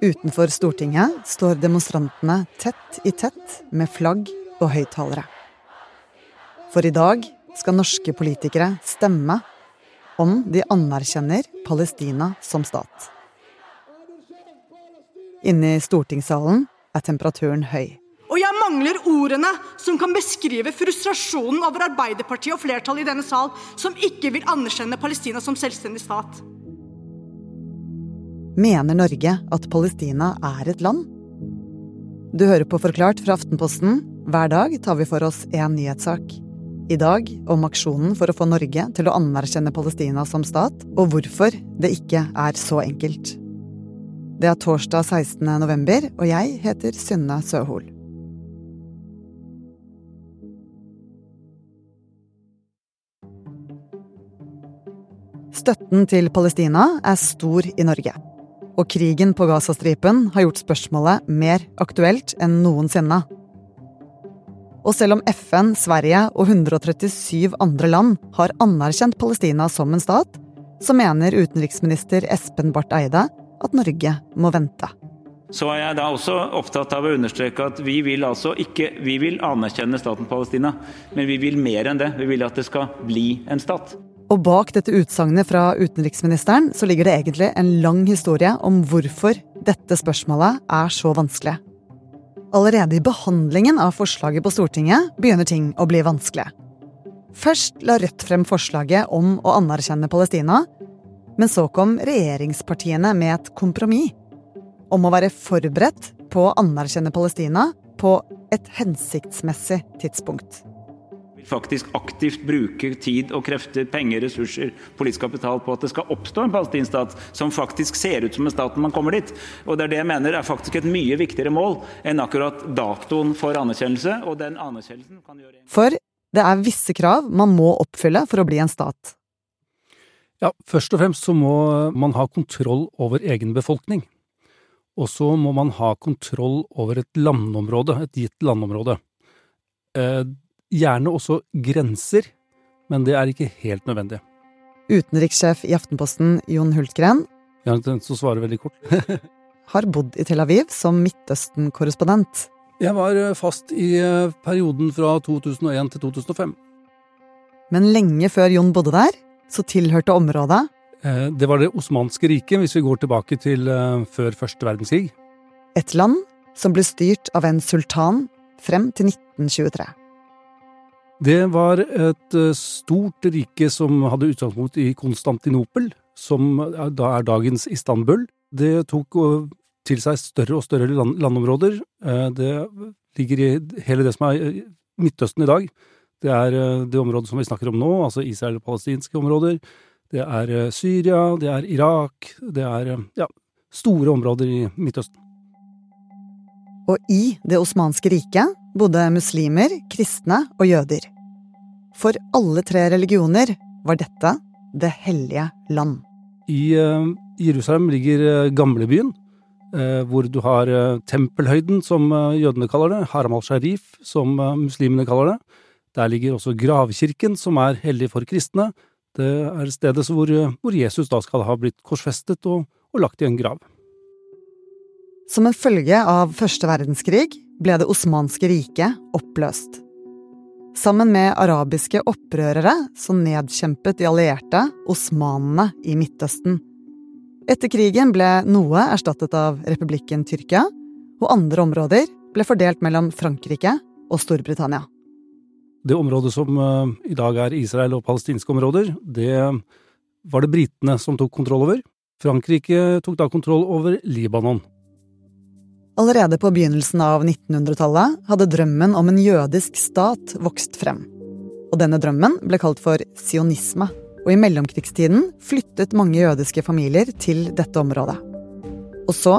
Utenfor Stortinget står demonstrantene tett i tett med flagg og høyttalere. For i dag skal norske politikere stemme om de anerkjenner Palestina som stat. Inne i stortingssalen er temperaturen høy. Mangler ordene som kan beskrive frustrasjonen over Arbeiderpartiet og flertallet i denne sal som ikke vil anerkjenne Palestina som selvstendig stat. Mener Norge at Palestina er et land? Du hører på Forklart fra Aftenposten. Hver dag tar vi for oss én nyhetssak. I dag om aksjonen for å få Norge til å anerkjenne Palestina som stat, og hvorfor det ikke er så enkelt. Det er torsdag 16. november, og jeg heter Synne Søhol. Støtten til Palestina er stor i Norge. Og krigen på Gazastripen har gjort spørsmålet mer aktuelt enn noensinne. Og selv om FN, Sverige og 137 andre land har anerkjent Palestina som en stat, så mener utenriksminister Espen Barth Eide at Norge må vente. Så er jeg da også opptatt av å understreke at vi vil altså ikke vi vil anerkjenne staten Palestina, men vi vil mer enn det. Vi vil at det skal bli en stat. Og bak dette utsagnet fra utenriksministeren så ligger det egentlig en lang historie om hvorfor dette spørsmålet er så vanskelig. Allerede i behandlingen av forslaget på Stortinget begynner ting å bli vanskelig. Først la Rødt frem forslaget om å anerkjenne Palestina, men så kom regjeringspartiene med et kompromiss om å være forberedt på å anerkjenne Palestina på et hensiktsmessig tidspunkt. Faktisk aktivt bruke tid og krefter, penger, ressurser, politisk kapital på at det skal oppstå en palestinsk stat som faktisk ser ut som en stat når man kommer dit. Og Det er det jeg mener er faktisk et mye viktigere mål enn akkurat datoen for anerkjennelse. og den anerkjennelsen kan gjøre... For det er visse krav man må oppfylle for å bli en stat. Ja, først og fremst så må man ha kontroll over egen befolkning. Og så må man ha kontroll over et landområde, et gitt landområde. Gjerne også grenser, men det er ikke helt nødvendig. Utenrikssjef i Aftenposten Jon Hultgren Jeg har en tendens til å svare veldig kort. har bodd i Tel Aviv som Midtøsten-korrespondent. Jeg var eh, fast i eh, perioden fra 2001 til 2005. Men lenge før Jon bodde der, så tilhørte området Eh, Det var det osmanske riket, hvis vi går tilbake til før første verdenskrig. et land som ble styrt av en sultan frem til 1923. Det var et eh, stort rike som hadde utgangspunkt i Konstantinopel, som eh, da er dagens Istanbul. Det tok eh, til seg større og større land landområder. Det ligger i hele det som er Midtøsten i dag. Det er det området som vi snakker om nå, altså Israel og palestinske områder. Det er Syria, det er Irak, det er ja, store områder i Midtøsten. Og i Det osmanske riket bodde muslimer, kristne og jøder. For alle tre religioner var dette det hellige land. I eh, Jerusalem ligger eh, gamlebyen, eh, hvor du har tempelhøyden, som jødene kaller det, Haram al-Sharif, som muslimene kaller det. Der ligger også gravkirken, som er hellig for kristne. Det er stedet hvor, hvor Jesus da skal ha blitt korsfestet og, og lagt i en grav. Som en følge av første verdenskrig ble Det osmanske riket oppløst. Sammen med arabiske opprørere så nedkjempet de allierte osmanene i Midtøsten. Etter krigen ble noe erstattet av republikken Tyrkia, og andre områder ble fordelt mellom Frankrike og Storbritannia. Det området som eh, i dag er Israel og palestinske områder, det var det britene som tok kontroll over. Frankrike tok da kontroll over Libanon. Allerede på begynnelsen av 1900-tallet hadde drømmen om en jødisk stat vokst frem. Og denne drømmen ble kalt for sionisme. Og i mellomkrigstiden flyttet mange jødiske familier til dette området. Og så,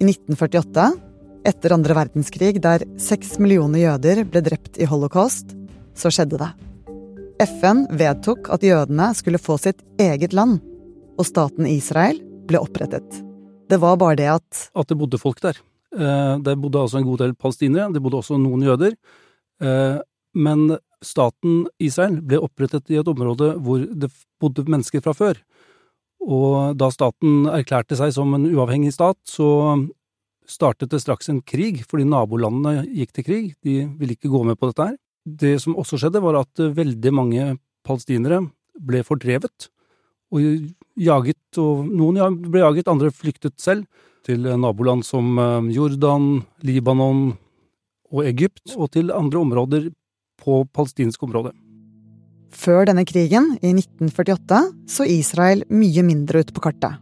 i 1948, etter andre verdenskrig der seks millioner jøder ble drept i holocaust, så skjedde det. FN vedtok at jødene skulle få sitt eget land, og staten Israel ble opprettet. Det var bare det at At det bodde folk der. Eh, Det bodde altså en god del palestinere, det bodde også noen jøder. Eh, Men Staten Israel ble opprettet i et område hvor det bodde mennesker fra før. Og da staten erklærte seg som en uavhengig stat, så startet det straks en krig, fordi nabolandene gikk til krig. De ville ikke gå med på dette her. Det som også skjedde, var at veldig mange palestinere ble fordrevet og jaget, og noen ble jaget, andre flyktet selv til naboland som eh, Jordan, Libanon og Egypt, og til andre områder på palestinsk område. Før denne krigen, i 1948, så Israel mye mindre ut på kartet.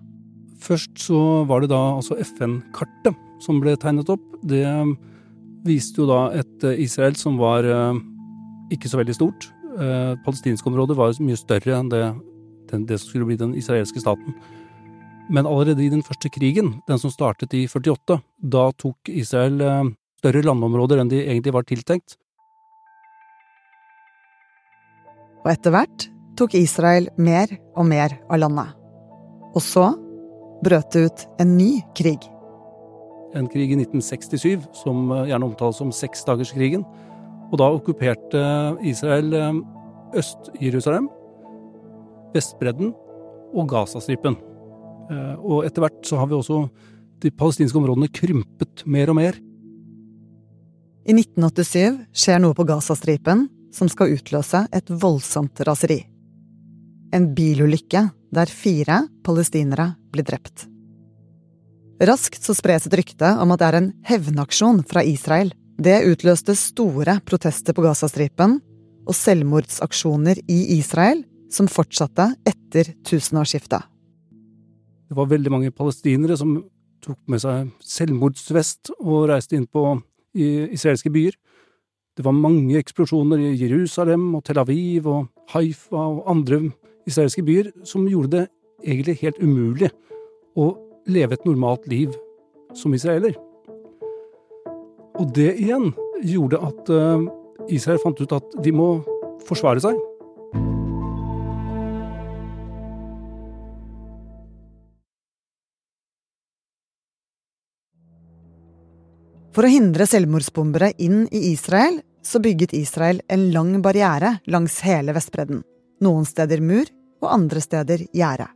Først så var det da altså FN-kartet som ble tegnet opp. Det viste jo da et eh, Israel som var eh, ikke så veldig stort. Det palestinske området var mye større enn det, det som skulle bli den israelske staten. Men allerede i den første krigen, den som startet i 48, da tok Israel større landområder enn de egentlig var tiltenkt. Og etter hvert tok Israel mer og mer av landet. Og så brøt det ut en ny krig. En krig i 1967 som eh, gjerne omtales som seksdagerskrigen. Og da okkuperte Israel eh, Øst-Jerusalem, Vestbredden og Gazastripen. Eh, og etter hvert så har vi også de palestinske områdene krympet mer og mer. I 1987 skjer noe på Gazastripen som skal utløse et voldsomt raseri. En bilulykke der fire palestinere blir drept. Raskt så spres et rykte om at det er en hevnaksjon fra Israel. Det utløste store protester på Gazastripen og selvmordsaksjoner i Israel som fortsatte etter tusenårsskiftet. Det var veldig mange palestinere som tok med seg selvmordsvest og reiste inn på israelske byer. Det var mange eksplosjoner i Jerusalem og Tel Aviv og Haifa og andre israelske byer som gjorde det egentlig helt umulig å leve et normalt liv som israeler. Og det igjen gjorde at eh, Israel fant ut at de må forsvare seg. For å hindre selvmordsbombere inn i Israel, så bygget Israel en lang barriere langs hele Vestbredden. Noen steder mur, og andre steder gjerde.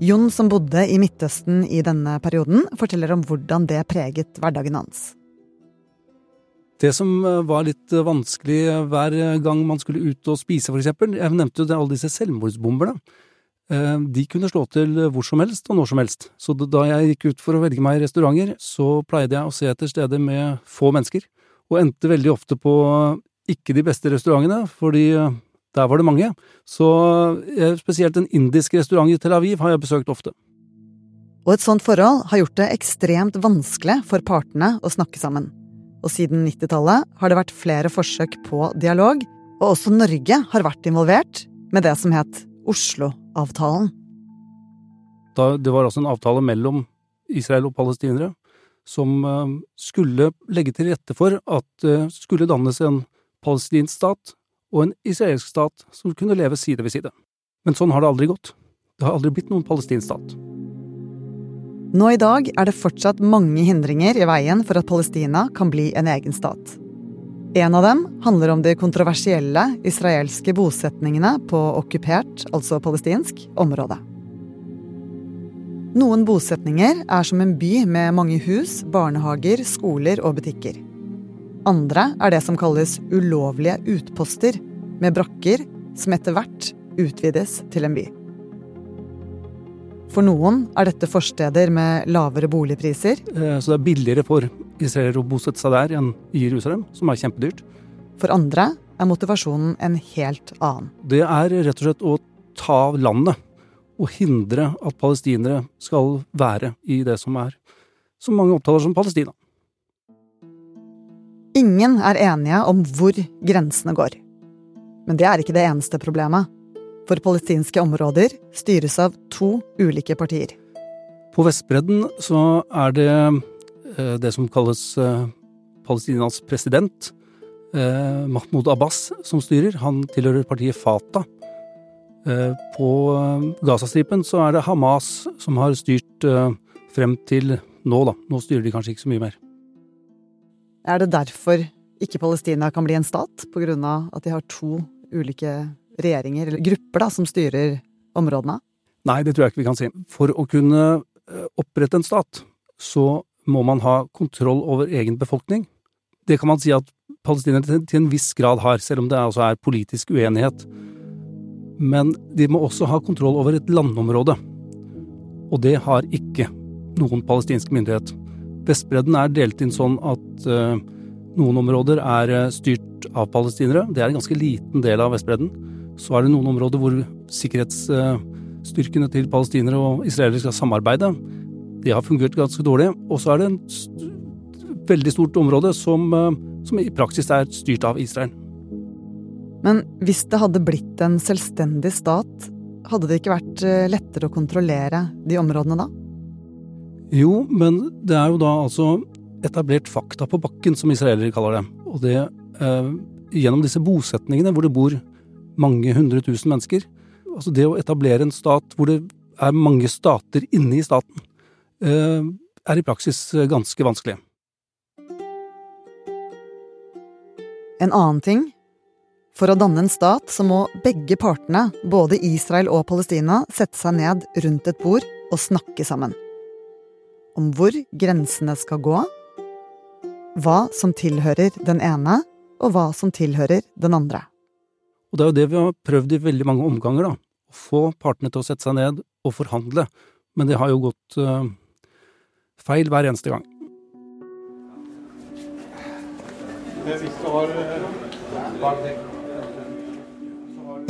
Jon, som bodde i Midtøsten i denne perioden, forteller om hvordan det preget hverdagen hans. Det som eh, var litt eh, vanskelig hver gang man skulle ut og spise, eksempel Jeg nevnte jo alle disse selvmordsbomberne. Eh, de kunne slå til hvor som helst og når som helst. Så da jeg gikk ut for å velge meg restauranter, så pleide jeg å se etter steder med få mennesker. Og endte veldig ofte på ikke de beste restaurantene, fordi der var det mange. Så eh, spesielt en indisk restaurant i Tel Aviv har jeg besøkt ofte. Og et sånt forhold har gjort det ekstremt vanskelig for partene å snakke sammen. Og siden 90-tallet har det vært flere forsøk på dialog, og også Norge har vært involvert med det som het Oslo-avtalen. Det var altså en avtale mellom Israel og palestinere som eh, skulle legge til rette for at det skulle dannes en palestinsk stat og en israelsk stat som kunne leve side ved side. Men sånn har det aldri gått. Det har aldri blitt noen palestinsk stat. Nå i dag er det fortsatt mange hindringer i veien for at Palestina kan bli en egen stat. En av dem handler om de kontroversielle israelske bosetningene på okkupert, altså palestinsk, område. Noen bosetninger er som en by med mange hus, barnehager, skoler og butikker. Andre er det som kalles ulovlige utposter, med brakker som etter hvert utvides til en by. For noen er dette forsteder med lavere boligpriser. Eh, så det er billigere for israelere å bosette seg der enn i Jerusalem, som er kjempedyrt. For andre er motivasjonen en helt annen. Det er rett og slett å ta landet og hindre at palestinere skal være i det som er, som mange opptaler som Palestina. Ingen er enige om hvor grensene går. Men det er ikke det eneste problemet. For palestinske områder styres av to ulike partier. På Vestbredden så er det det som kalles eh, Palestinas president, eh, Mahmoud Abbas, som styrer. Han tilhører partiet Fatah. På Gazastripen så er det Hamas som har styrt frem til nå, da. Nå styrer de kanskje ikke så mye mer. Er det derfor ikke Palestina kan bli en stat På grunn av at de har to ulike regjeringer, eller grupper, da, som styrer områdene? Nei, det tror jeg ikke vi kan si. For å kunne eh, opprette en stat, så må man ha kontroll over egen befolkning. Det kan man si at palestinerne til en viss grad har, selv om det altså er politisk uenighet. Men de må også ha kontroll over et landområde. Og det har ikke noen palestinsk myndighet. Vestbredden er delt inn sånn at uh, noen områder er uh, styrt av palestinere. Det er en ganske liten del av Vestbredden. Så er det noen områder hvor sikkerhetsstyrkene uh, til palestinere og israelere skal samarbeide. Det har fungert ganske dårlig. Og så er det en st veldig stort område som, som i praksis er styrt av Israel. Men hvis det hadde blitt en selvstendig stat, hadde det ikke vært lettere å kontrollere de områdene da? Jo, men det er jo da altså etablert fakta på bakken, som israelere kaller det. Og det eh, gjennom disse bosetningene hvor det bor mange hundre tusen mennesker. Altså det å etablere en stat hvor det er mange stater inne i staten, eh, er i praksis ganske vanskelig. En annen ting. For å danne en stat så må begge partene, både Israel og Palestina, sette seg ned rundt et bord og snakke sammen om hvor grensene skal gå, hva som tilhører den ene, og hva som tilhører den andre. Og det er jo det vi har prøvd i veldig mange omganger, da. Å få partene til å sette seg ned og forhandle. Men det har jo gått uh, feil hver eneste gang.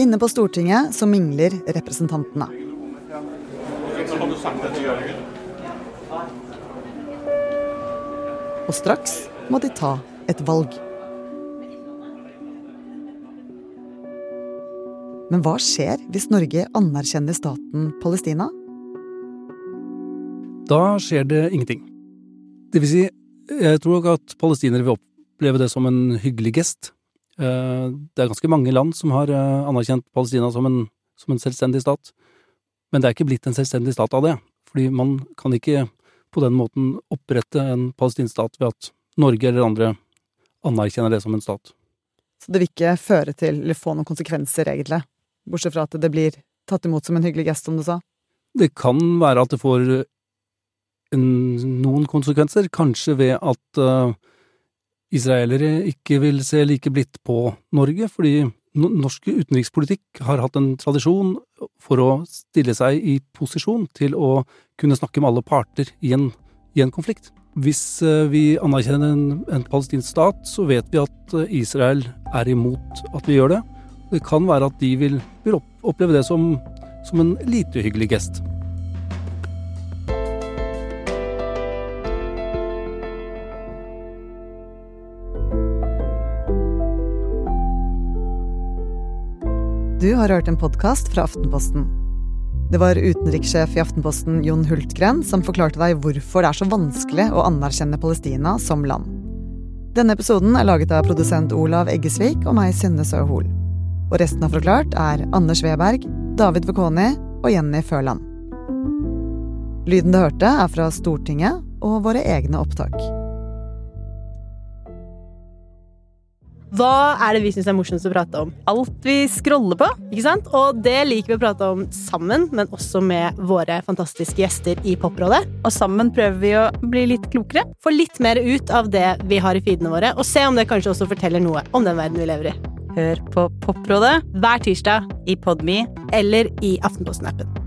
Inne på Stortinget så mingler representantene. Og straks må de ta et valg. Men hva skjer hvis Norge anerkjenner staten Palestina? Da skjer det ingenting. Det vil si, jeg tror nok at palestinere vil oppleve det som en hyggelig gest. Eh, det er ganske mange land som har eh, anerkjent Palestina som en, som en selvstendig stat. Men det er ikke blitt en selvstendig stat av det, fordi man kan ikke på den måten opprette en palestinsk stat ved at Norge eller andre anerkjenner det som en stat. Så det vil ikke føre til, eller få noen konsekvenser, egentlig? Bortsett fra at det blir tatt imot som en hyggelig gest, som du sa? Det kan være at det får noen konsekvenser, kanskje ved at uh, israelere ikke vil se like blidt på Norge, fordi norsk utenrikspolitikk har hatt en tradisjon for å stille seg i posisjon til å kunne snakke med alle parter i en, i en konflikt. Hvis eh, vi anerkjenner en, en palestinsk stat, så vet vi at eh, Israel er imot at vi gjør det. Det kan være at de vil, vil oppleve det som, som en lite hyggelig gest. Du har hørt en podkast fra Aftenposten. Det var utenrikssjef i Aftenposten Jon Hultgren som forklarte deg hvorfor det er så vanskelig å anerkjenne Palestina som land. Denne episoden er laget av produsent Olav Eggesvik og meg, Synne Søhol. Og resten av Forklart er Anders Weberg, David Vekoni og Jenny Førland. Lyden du hørte, er fra Stortinget og våre egne opptak. Hva er det vi syns er morsomst å prate om? Alt vi scroller på. ikke sant? Og det liker vi å prate om sammen, men også med våre fantastiske gjester i Poprådet. Og sammen prøver vi å bli litt klokere. Få litt mer ut av det vi har i feedene våre, og se om det kanskje også forteller noe om den verden vi lever i. Hør på Poprådet hver tirsdag i Podme eller i Aftenposten-appen.